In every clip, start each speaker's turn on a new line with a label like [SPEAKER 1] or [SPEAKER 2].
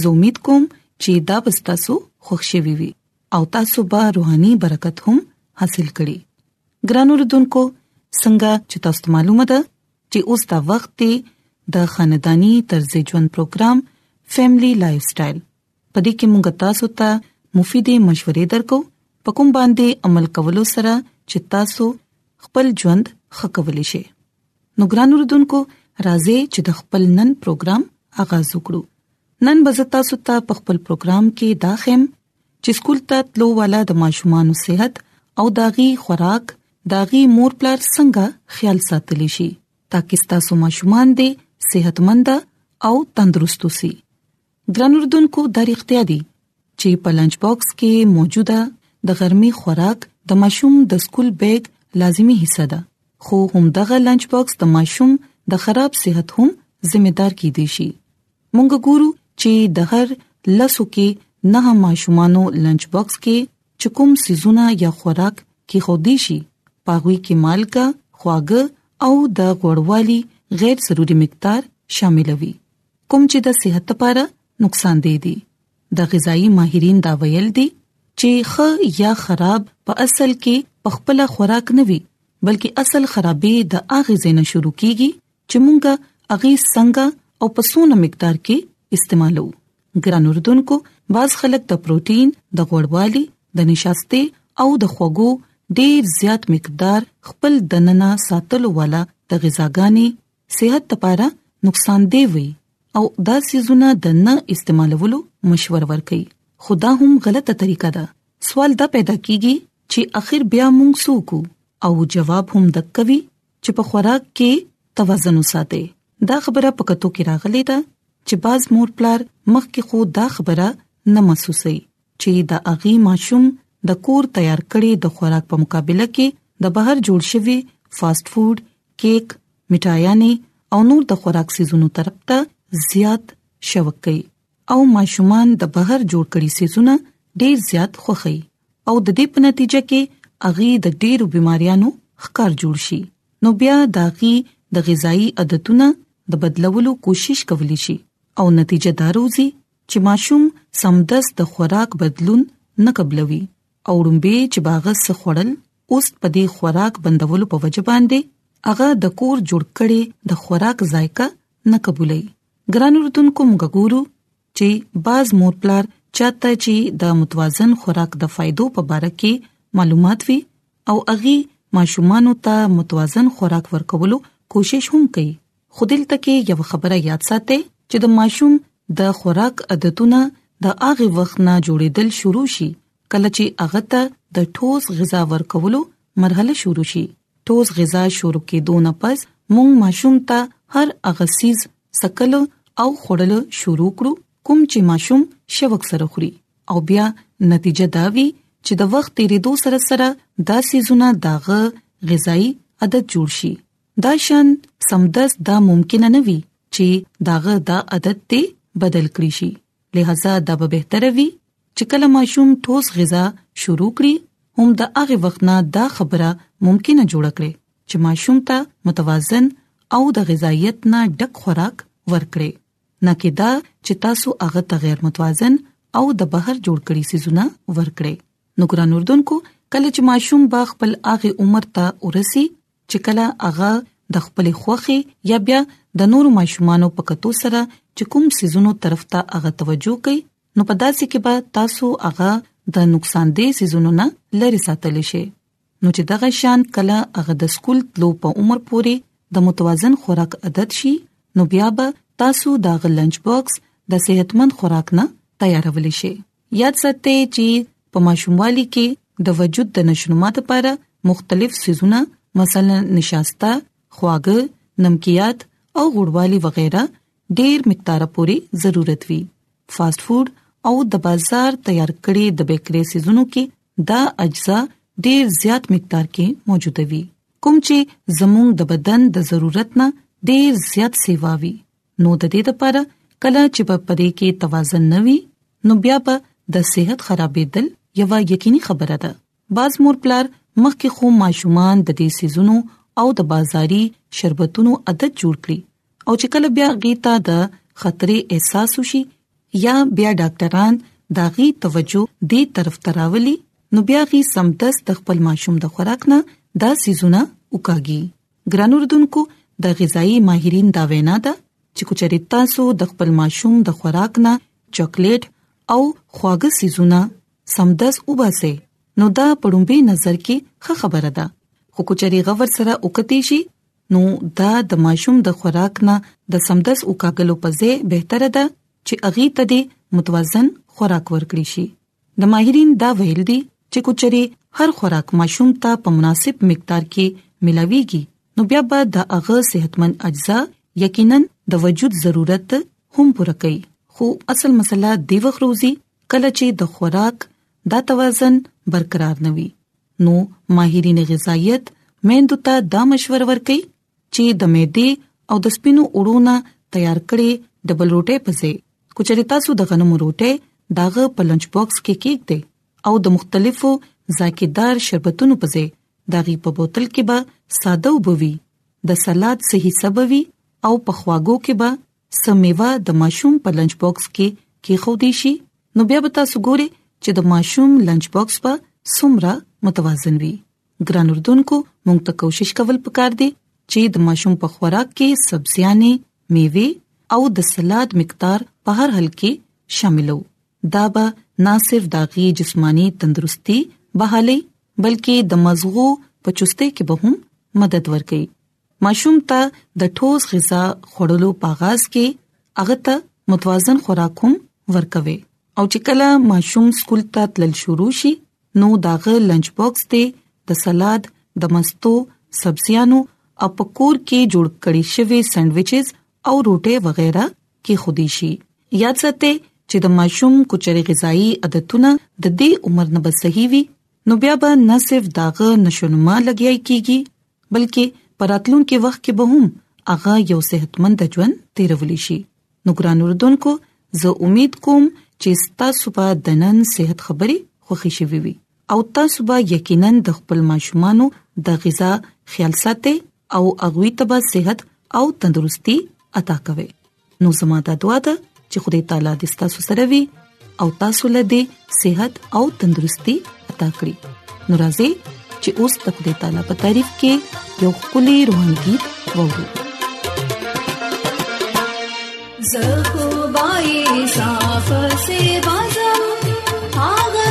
[SPEAKER 1] زه امید کوم چې دا به تاسو خوښ شي وي او تاسو به روحاني برکت هم حاصل کړئ ګران اوردونکو څنګه چې تاسو معلومه ده چې اوس دا وخت دی د خاندانی طرز ژوند پروګرام فیملی لایف سټایل په دې کې موږ تاسو ته مفیدې مشورې درکو په کوم باندې عمل کولو سره چې تاسو خپل ژوند ښه کولی شئ نو ګران اردوونکو راځي چې د خپل نن پروګرام آغاز وکړو نن بزتا ستا په خپل پروګرام کې داخم چې سکول ته تلو والا د ماشومان صحت او داغي خوراک داغي مور پلار څنګه خیال ساتل شي ترڅو تاسو ماشومان دې صحتمند او تندرست شي ګران اردوونکو دا رښتیا دي چې په لنچ باکس کې موجوده د ګرمي خوراک د ماشوم د سکول بیگ لازمی حصہ ده خو هم دغه لنچ باکس د ماشوم د خراب صحت هم ذمہ دار کې دي شي مونږ ګورو چې د هر لاسو کې نه ماشومانو لنچ باکس کې چکم سيزونه یا خوراک کې خو دي شي پاغوي کې مالګه خواږه او د غوړوالي غیر ضروري مقدار شاملوي کوم چې د صحت لپاره نقصان دی دي د غذایی ماهرین دا ویل دي چې خه یا خراب په اصل کې په خپل خوراک نه وي بلکې اصل خرابې د اغه زینه شروع کیږي چې مونږه اغه څنګه او په سونه مقدار کې استعمالو ګران اردوونکو بعض خلک د پروتین د غوړوالي د نشاسته او د خوګو ډیر زیات مقدار خپل دننه ساتلو والا د غذاګانی صحت لپاره نقصان دی وي او دا سيزونه د نه استعمالولو مشوره ورکړي خدا هم غلطه طریقه ده سوال دا پیدا کیږي چې اخر بیا موږ سوکو او جواب هم دکوي چې په خوراک کې توازن وساتي دا خبره په کتو کې راغلي ده چې باز مور پلار مخکې خو دا خبره نه محسوسي چې د هغې ماشوم د کور تیار کړي د خوراک په مقابله کې د بهر جوړ شوی فاست فود، کیک، مټایانې او نور د خوراک سيزونو طرف ته زیات شوق کوي او ماشومان د بهر جوړ کړي سيزونه ډیر زیات خوخي او د دې په نتیجه کې اغي د ډیرو بيماريانو ښکار جوړ شي نو بیا داغي د غذایی عادتونه د بدلولو کوشش کولی شي او نتیجه داروزی چې ماشوم سمدس د خوراک بدلون نه قبلوي او رومبه چې باغه څه خوړل اوس په دې خوراک بندولو په وجه باندې هغه د کور جوړ کړي د خوراک ذایقه نه قبولای ګران اردوونکو موږ ګورو چې باز مور پلار چاته چې د متوازن خوراک د فایدو په اړه کې معلومات وي او اغي ماشومان ته متوازن خوراک ورکولو کوشش هم کوي خو دلته کې یو خبره یاد ساتئ چې د ماشوم د خوراک عادتونه د هغه وخت نه جوړېدل شروع شي کله چې هغه ته د ټوس غذا ورکولو مرحله شروع شي ټوس غذا شروع کېدو نه پس مونږ ماشوم ته هر هغه سیز سکل او خړل شروع کړو کوم چې ماشوم شوق سره خوري او بیا نتیجه دا وی چې د وخت تیریدو سره سره دا سیزونه داغه غذایی عادت جوړ شي دا شان سمدس دا ممکن نه وي چې داغه دا عادت ته بدل کړی شي لہذا دا به بهتر وي چې کله ماشوم ټوس غذا شروع کړي هم د هغه وخت نه دا خبره ممکنه جوړ کړي چې ماشوم ته متوازن او د غذایت نه ډک خوراک ورکړي نه کې دا چې تاسو هغه ته غیر متوازن او د بهر جوړ کړي سيزونه ورکړي نو ګران اردوونکو کله چې ماشوم با خپل هغه عمر ته ورسي چې کله هغه د خپل خوخي یا بیا د نورو ماشومانو په کتو سره چې کوم سيزونو طرف ته هغه توجه کوي نو په داسې کې به تاسو هغه د نقصان دي سيزونو نه لری ساتل شي نو چې دغه شان کله هغه د سکول تلو په عمر پوري د متوازن خوراک عادت شي نو بیا به تاسو دا غلنچ باکس د صحتمند خوراک نه تیارول شي یاد ساتئ چې په ماشوموالي کې د وجود د نشونما لپاره مختلف سيزونه مثلا نشاسته، خواږه، نمکيات او غوړوالي وغیرہ ډیر مقدار پوري ضرورت وي فاست فود او د بازار تیار کړي د بیکري سيزونو کې دا اجزا ډیر زیات مقدار کې موجوده وي کوم چې زموږ د بدن د ضرورت نه ډیر زیات سیواوي نو د دې لپاره کله چې په پدې کې توازن نه وي نو بیا به د صحت خرابېدل یو یقیني خبره ده باز مور پلار مخکې خو ماشومان د دې سيزونو او د بازاري شربتونو عادت جوړ کړي او چې کله بیا غیتا د خطرې احساس وشي یا بیا ډاکټران دا غي توجه دې طرف تراولي نو بیا غي سمدس د خپل ماشوم د خوراک نه دا سيزونه وکاږي ګران اردوونکو د غذایی ماهرین دا وینا ده چې کچري تاسو د خپل ماشوم د خوراک نه چاکلیټ او خواږه سيزونه سمدس وباسي نو دا پړومبي نظر کې ښه خبره ده خو کچري غور سره وکتی شي نو دا د ماشوم د خوراک نه د سمدس او کاګلو په ځای بهتره ده چې اغي ته دې متوازن خوراک ورکړي شي د ماهرین دا ویل دي چې کوچري هر خوراک ماشوم ته په مناسب مقدار کې ملاويږي نو بیا به د هغه صحتمن اجزا یقینا د وجود ضرورت هم پوره کوي خو اصل مسله دی وخت روزي کله چې د خوراک دا توازن برقرار نوي نو ماهرین غذایت مېندو ته دا مشوره ورکړي چې د مېدی او د سپینو اورونه تیار کړي ډبل روټه پځې کچري تاسو د غنمو روټه داغه په لنچ باکس کې کېږدي او د مختلفو ذایقېدار شربتونو پځې داغي په بوتل کې به ساده وبوي د سلاد صحیح سبوي او په خواګو کې به سمېوا د ماشوم په لنچ باکس کې کې خو دي شي نو بیا به تاسو ګوري چې د ماشوم لنچ باکس په سمره متوازن وي ګران اردوونکو مونږ ته کوشش کول پکار دي چې د ماشوم په خوراک کې سبزيانې میوه او د سلاد مقدار په هر حل کې شاملو دا به نه صرف داغي جسمانی تندرستي بحالي بلکې د مزغو په چسته کې به هم مدد ورکړي ماشوم ته د ټوس غذا خورلو پاغاز کې هغه ته متوازن خوراک هم ورکوي او چې کله ماشوم سکول ته تلل شروع شي نو داغه لنچ باکس دی د سلاد د مستو سبزیانو او پکور کې جوړ کړي شوی سانډویچز او روټي وغیرہ کې خودي شي یاد ساتئ چې د ماشوم کوچري غذایی عادتونه د دې عمر نه بسهي وي نو بیا به نه صرف داغه نشونما لګیای کیږي بلکې په راتلونکي وخت کې به هم هغه یو صحتمند ژوند تیرول شي نو ګران اردوونکو زه امید کوم چې تاسو به د نن صحت خبري خوښی شوي وي او تاسو به یقینا د خپل ماشومان د غذا خیال ساتي او اغوي تبه صحت او تندرستي عطا کوي نو زموږ د دعا د چې خدای تعالی دې تاسو سره وي او تاسو له دې صحت او تندرستي عطا کړی نورازې چې اوس د خدای تعالی په تعریف کې یو کلی روحاني गीत وورو
[SPEAKER 2] زه خو بای صاف سي بازم هاغه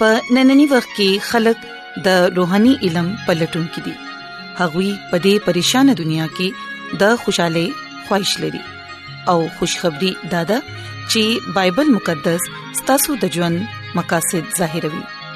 [SPEAKER 2] په
[SPEAKER 1] نننی وخت کې خلک د روحاني علم په لټون کې دي هغوی په دې پریشان دنیا کې د خوشاله خوښش لري او خوشخبری دادا چې بایبل مقدس ستاسو د ژوند مقاصد ظاهروي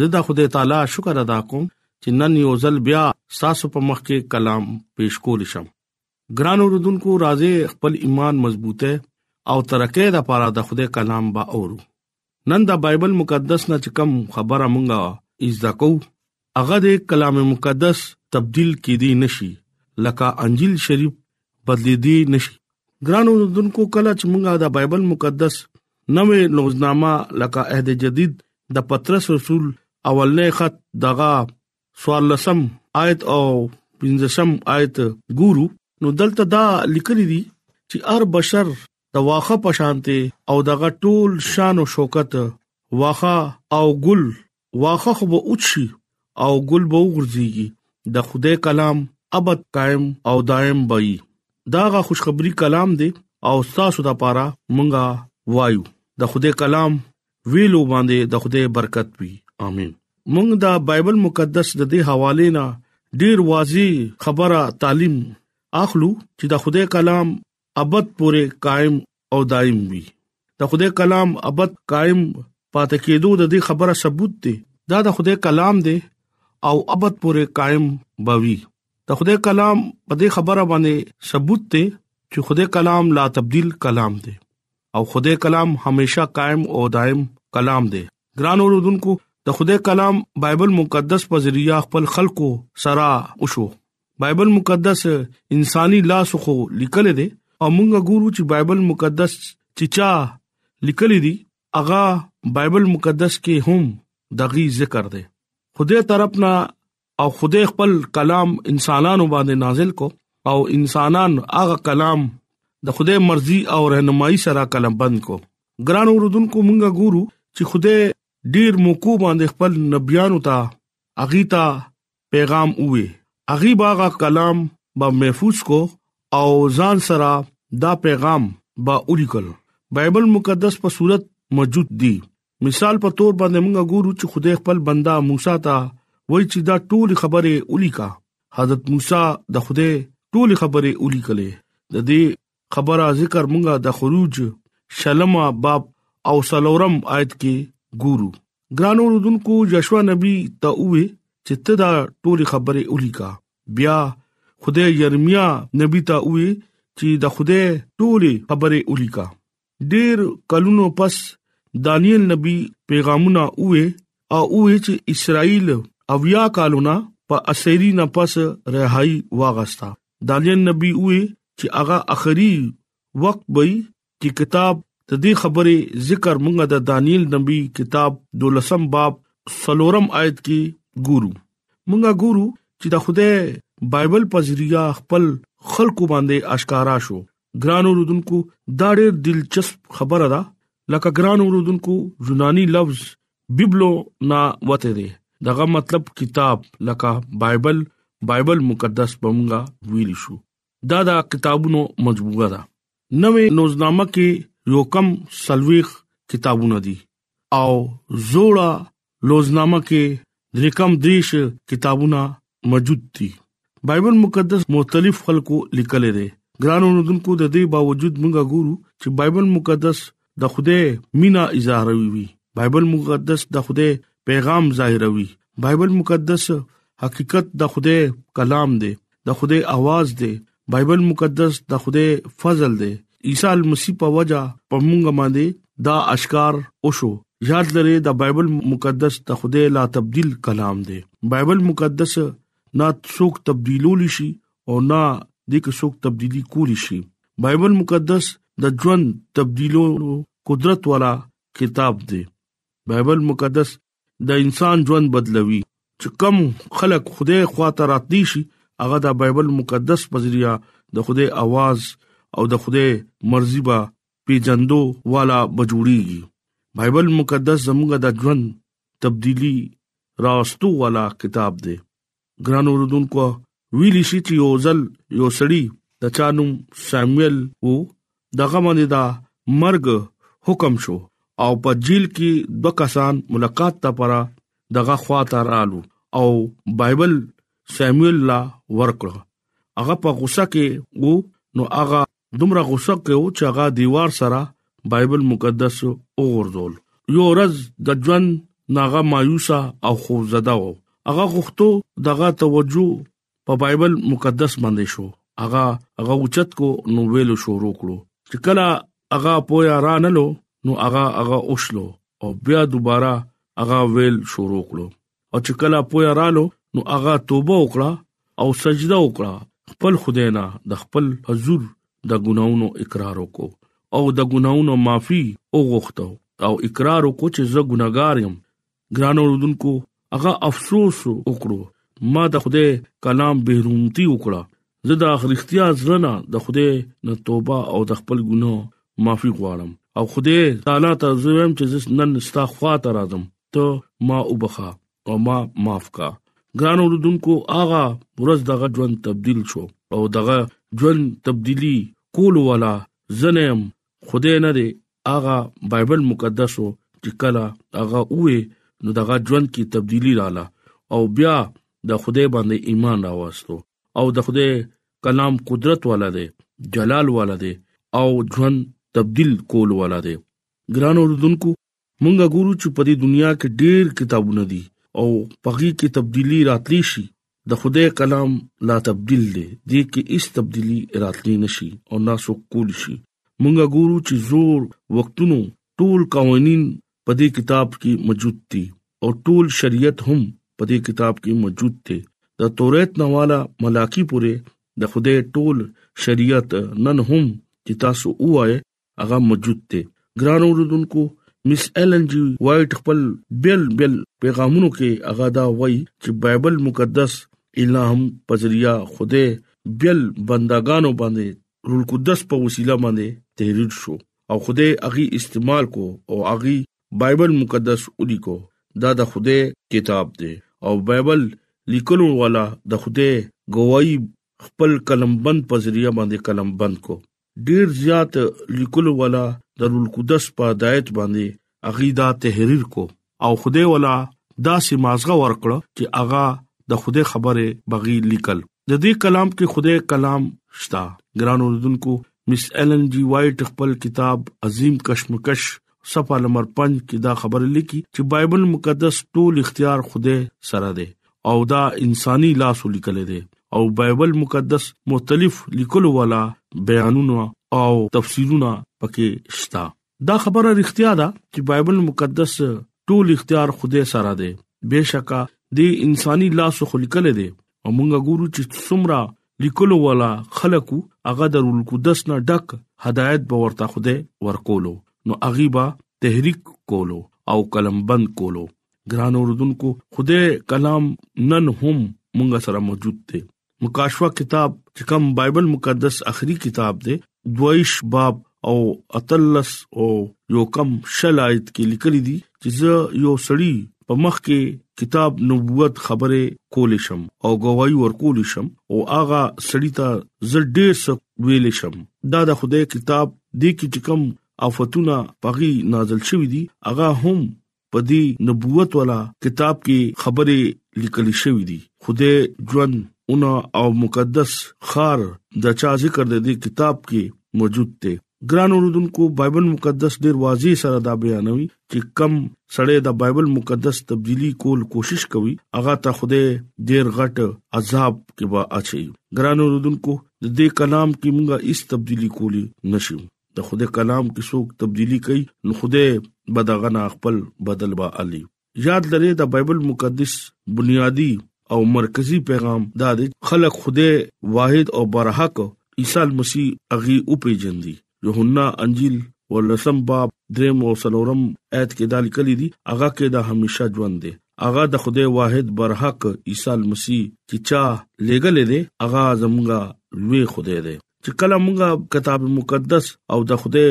[SPEAKER 3] زه د خدای تعالی شکر ادا کوم چې نن یو ځل بیا تاسو په مخ کې کلام پیښ کول شم ګران اوردونکو راځي خپل ایمان مضبوطه او ترقه د پاره د خدای کلام با اورو نن د بایبل مقدس نه چې کم خبره مونږه ایزدا کو هغه د کلام مقدس تبديل کیدی نشي لکه انجیل شریف بدلیدي نشي ګران اوردونکو کله چې مونږه د بایبل مقدس نوې لوزنامه لکه عہد جدید د پترس رسول اولنې خط دغه سوال لسم آیت او پنځشم آیت ګورو نو دلته دا لیکل دي چې هر بشر د واخه پشانته او دغه ټول شان او شوکت واخه او ګل واخه خو به اوچی او ګل به وغورځيږي د خدای کلام ابد قائم او دائم بای داغه خوشخبری کلام دی او تاسو د پاره مونږه وایو د خدای کلام ویلو باندې د خدای برکت وي امين مونږ دا بایبل مقدس د دې حواله نه ډیر واضح خبره تعلیم اخلو چې د خدای کلام ابد پورې قائم او دائم وي د خدای کلام ابد قائم پاتې کېدو د دې خبره ثبوت دی دا د خدای کلام دی او ابد پورې قائم بوي د خدای کلام په دې خبره باندې ثبوت دی چې خدای کلام لا تبديل کلام دی او خدای کلام هميشه قائم او دائم کلام دی ګران اوردونکو د خدای کلام بایبل مقدس په ذریعہ خپل خلکو سره وشو بایبل مقدس انساني لاس خو لیکل دي او موږ ګورو چې بایبل مقدس چې چا لیکل دي اغا بایبل مقدس کې هم دغي ذکر دي خدای طرفنا او خدای خپل کلام انسانانو باندې نازل کو او انسانان هغه کلام د خدای مرزي او رهنمایي سره کلام بند کو ګران اوردونکو مونږه ګورو چې خدای ډیر موکو باندې خپل نبيانو ته اغیتا پیغام وی اغي باغه کلام با محفوظ کو او ځان سره دا پیغام با اولیکل بایبل مقدس په صورت موجود دی مثال په تور باندې موږ ګورو چې خدای خپل بندا موسی ته وای چې دا ټول خبره اولیکا حضرت موسی د خدای ټول خبره اولیکلې د دې خبره ذکر مونږه د خروج شلمه باب او سلورم آیت کې ګورو ګران اوردونکو یشوا نبی ته وې چې ته دا ټولي خبره الیکا بیا خدای یرمیا نبی ته وې چې د خدای ټولي خبره الیکا ډیر کلونو پس دانیل نبی پیغامونه وې او وې چې اسرائیل او یا کالونه په اسيري نه پس رهاي واغستا دانیل نبی وې چې هغه اخري وخت به چې کتاب د دې خبره ذکر مونږ د دانیل نبی کتاب دولسم باب سلورم آیت کې ګورو مونږه ګورو چې د خوده بایبل په ذریعہ خپل خلکو باندې آشکارا شو ګران اوردونکو دا ډېر دلچسپ خبره ده لکه ګران اوردونکو یوناني لفظ بيبلو نا وته دي دغه مطلب کتاب لکه بایبل بایبل مقدس بمګه ویل شو دا د کتابونو مجموعه ده نوې نوزنامه کې یو کم سلويخ کتابونه دي او زوړه لوزنامه کې درې کم دریش کتابونه موجود دي بایبل مقدس مختلف خلکو لیکل دي ګران اوردونکو د دې باوجود موږ ګورو چې بایبل مقدس د خوده مینا اظهاروي وي بایبل مقدس د خوده پیغام ظاهروي بایبل مقدس حقیقت د خوده کلام دی د خدای आवाज دی بایبل مقدس د خدای فضل دی عیسی مسیح په وجا په مونږ باندې دا اشکار وشو یاد لرئ دا بایبل مقدس د خوده لا تبديل کلام دی بایبل مقدس نه څوک تبديلول شي او نه د کې څوک تبديلي کول شي بایبل مقدس د ژوند تبديلو قدرت والا کتاب دی بایبل مقدس د انسان ژوند بدلوي چې کم خلک خدای خواته راتلی شي هغه د بایبل مقدس پذریریا د خدای आवाज او د خدای مرزي به پیجندو والا بجوړیږي بایبل مقدس زموږ د ژوند تبدیلی راستو والا کتاب دی ګران اوردونکو ویلی شي چې یو ځل یو سړی د چانوم سامویل وو دغه باندې دا مرګ حکم شو او په جیل کې دوه کسان ملاقات ته پرا دغه خواته رالو او بایبل سامویل لا ورکړه هغه په غوسه کې وو نو هغه دومره غوسه کېو چې هغه دیوار سره بایبل مقدس وګرځول یو ورځ د ژوند ناغه مایوسه او خوف زده و هغه غوښتو دغه توجه په بایبل مقدس باندې شو هغه هغه اوچت کو نو ویلو شروع کړو چې کله هغه پویا رانلو نو هغه هغه اوښلو او بیا دوباره هغه ویل شروع کړو او چې کله پویا رالو نو هغه توبه وکړه او سجده وکړه خپل خدای نه د خپل حضور د ګناونو اقرار وکړو او د ګناونو معافي وغوښته او اقرار وکړو چې زه ګناګار یم ګران اوردونکو هغه افسوس وکړو ما د خدای کلام بهرومتي وکړه زه د اخرختیا زړه نه د خدای نه توبه او د خپل ګناه معافي غواړم او خدای تعالی ته زه وایم چې زه نن ستا خوا ته راځم ته ما وبخا او ما معاف کا ګران اوردونکو آغا ورځ دغه ژوند تبديل شو او دغه ژوند تبدیلی کول ولا زنم خدای نه دی آغا بایبل مقدس او چې کله آغا وې نو دغه ژوند کې تبدیلی رااله او بیا د خدای باندې ایمان راوستو او د خدای کلام قدرت والا دی جلال والا دی او ژوند تبديل کول والا دی ګران اوردونکو مونږه ګورو چې په دې دنیا کې ډېر کتابونه دي او پغی کې تبدیلی راتلی شي د خدای کلام لا تبديل دی دې کې هیڅ تبدیلی راتلی نشي او ناسو کول شي مونږه ګورو چې زور وختونو ټول قوانين په دې کتاب کې موجود دي او ټول شریعت هم په دې کتاب کې موجود دی د توریت نواله ملاکی پورې د خدای ټول شریعت نن هم چې تاسو وای هغه موجود دی ګران اوردونکو مس ایلن جی وایټ خپل بل بل پیغامونو کې هغه دا وایي چې بایبل مقدس الهام پزریا خوده بل بندگانو باندې رول قدس په وسیله باندې تحریر شو او خدای هغه استعمال کو او هغه بایبل مقدس ولیکو دا د خدای کتاب دی او بایبل لیکلو والا د خدای گواہی خپل قلم بند په ذریعہ باندې قلم بند کو ډیر زیات لیکلو والا د رول قدس په ہدایت باندې اغي دا تحریر کو او خدای ولا دا سیمازغه ورکړه چې اغا د خدای خبره بغي لیکل د دې کلام کې خدای کلام شتا ګران اوردونکو مس ایلن جی وایټ خپل کتاب عظیم کشمکش صفه نمبر 5 کې دا خبره لیکي چې بایبل مقدس ټول اختیار خدای سره دی او دا انساني لاس ولیکل دی او بایبل مقدس مختلف لیکلو والا بیانونه او تفسیرونه پکې شته دا خبره رښتیا ده چې بایبل مقدس ټول اختیار خوده سره دی بهشکه دی انساني لاس خو لیکل دی او مونږ ګورو چې څومره لیکلو والا خلکو هغه د رول قدس نه ډک هدایت به ورته خوده ورکولو نو اغيبا تحریک کولو او قلم بند کولو ګران اوردونکو خوده کلام نن هم مونږ سره موجود دی مکاشفه کتاب چې کوم بایبل مقدس اخري کتاب دی دویش باب او اتلس او یو کم شل آیت کې لیکل دي چې زه یو سړی په مخ کې کتاب نبوت خبره کول شم او گواہی ورکول شم او آغا سړی ته زړه ډیر څه ویل شم دا د خدای کتاب دی کې چې کوم آفتونه پغي نازل شوی دي هغه هم په دې نبوت والا کتاب کې خبره لیکل شوې دي خدای ژوند اونا او مقدس خار د چا ذکر د دې کتاب کې موجود دی ګران اوردونکو بایبل مقدس ډیر واضح سره دا بیانوي چې کم سړی د بایبل مقدس تبدیلی کول کوشش کوي هغه ته خوده ډیر غټ عذاب کې وا اچي ګران اوردونکو د دې کلام کې موږ هیڅ تبدیلی کولی نشو د خدای کلام کې څوک تبدیلی کوي نو خدای به دا غنا خپل بدل با علي یاد لري د بایبل مقدس بنیادی او مرکزی پیغام دا دی خلق خدای واحد او برحق عیسی مسیح اغي او پیجندي یوحنا انجیل ولسم باب دریم او سلورم آیت کې دال کلی دي هغه کې دا همیشه ژوند دي هغه د خدای واحد برحق عیسی مسیح چې چا لګلې دي هغه زمونږه لوی خدای دی چې کله موږ کتاب مقدس او د خوده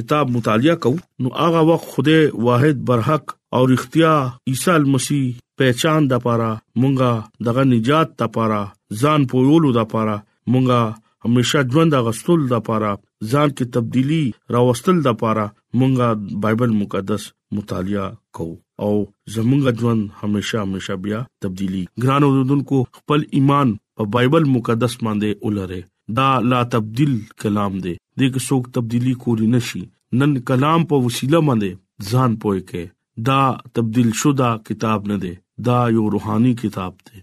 [SPEAKER 3] کتاب مطالعه کوو نو هغه وخت خوده واحد برحق
[SPEAKER 1] او اختیا عیسی مسیح پہچان د پاره مونږه دغه نجات د پاره ځان پویولو د پاره مونږه همیشه ژوند غستول د پاره ځان کې تبدیلی راوستل د پاره مونږه بایبل مقدس مطالعه کوو او زمونږ ژوند همیشه همیشه بیا تبدیلی ګران اوردونکو خپل ایمان په بایبل مقدس باندې ولره دا لا تبديل کلام دی د کې څوک تبدیلی کولی نشي نن کلام په وسیله باندې ځان پوي کې دا تبديل شوه دا کتاب نه دی دا یو روحاني کتاب دی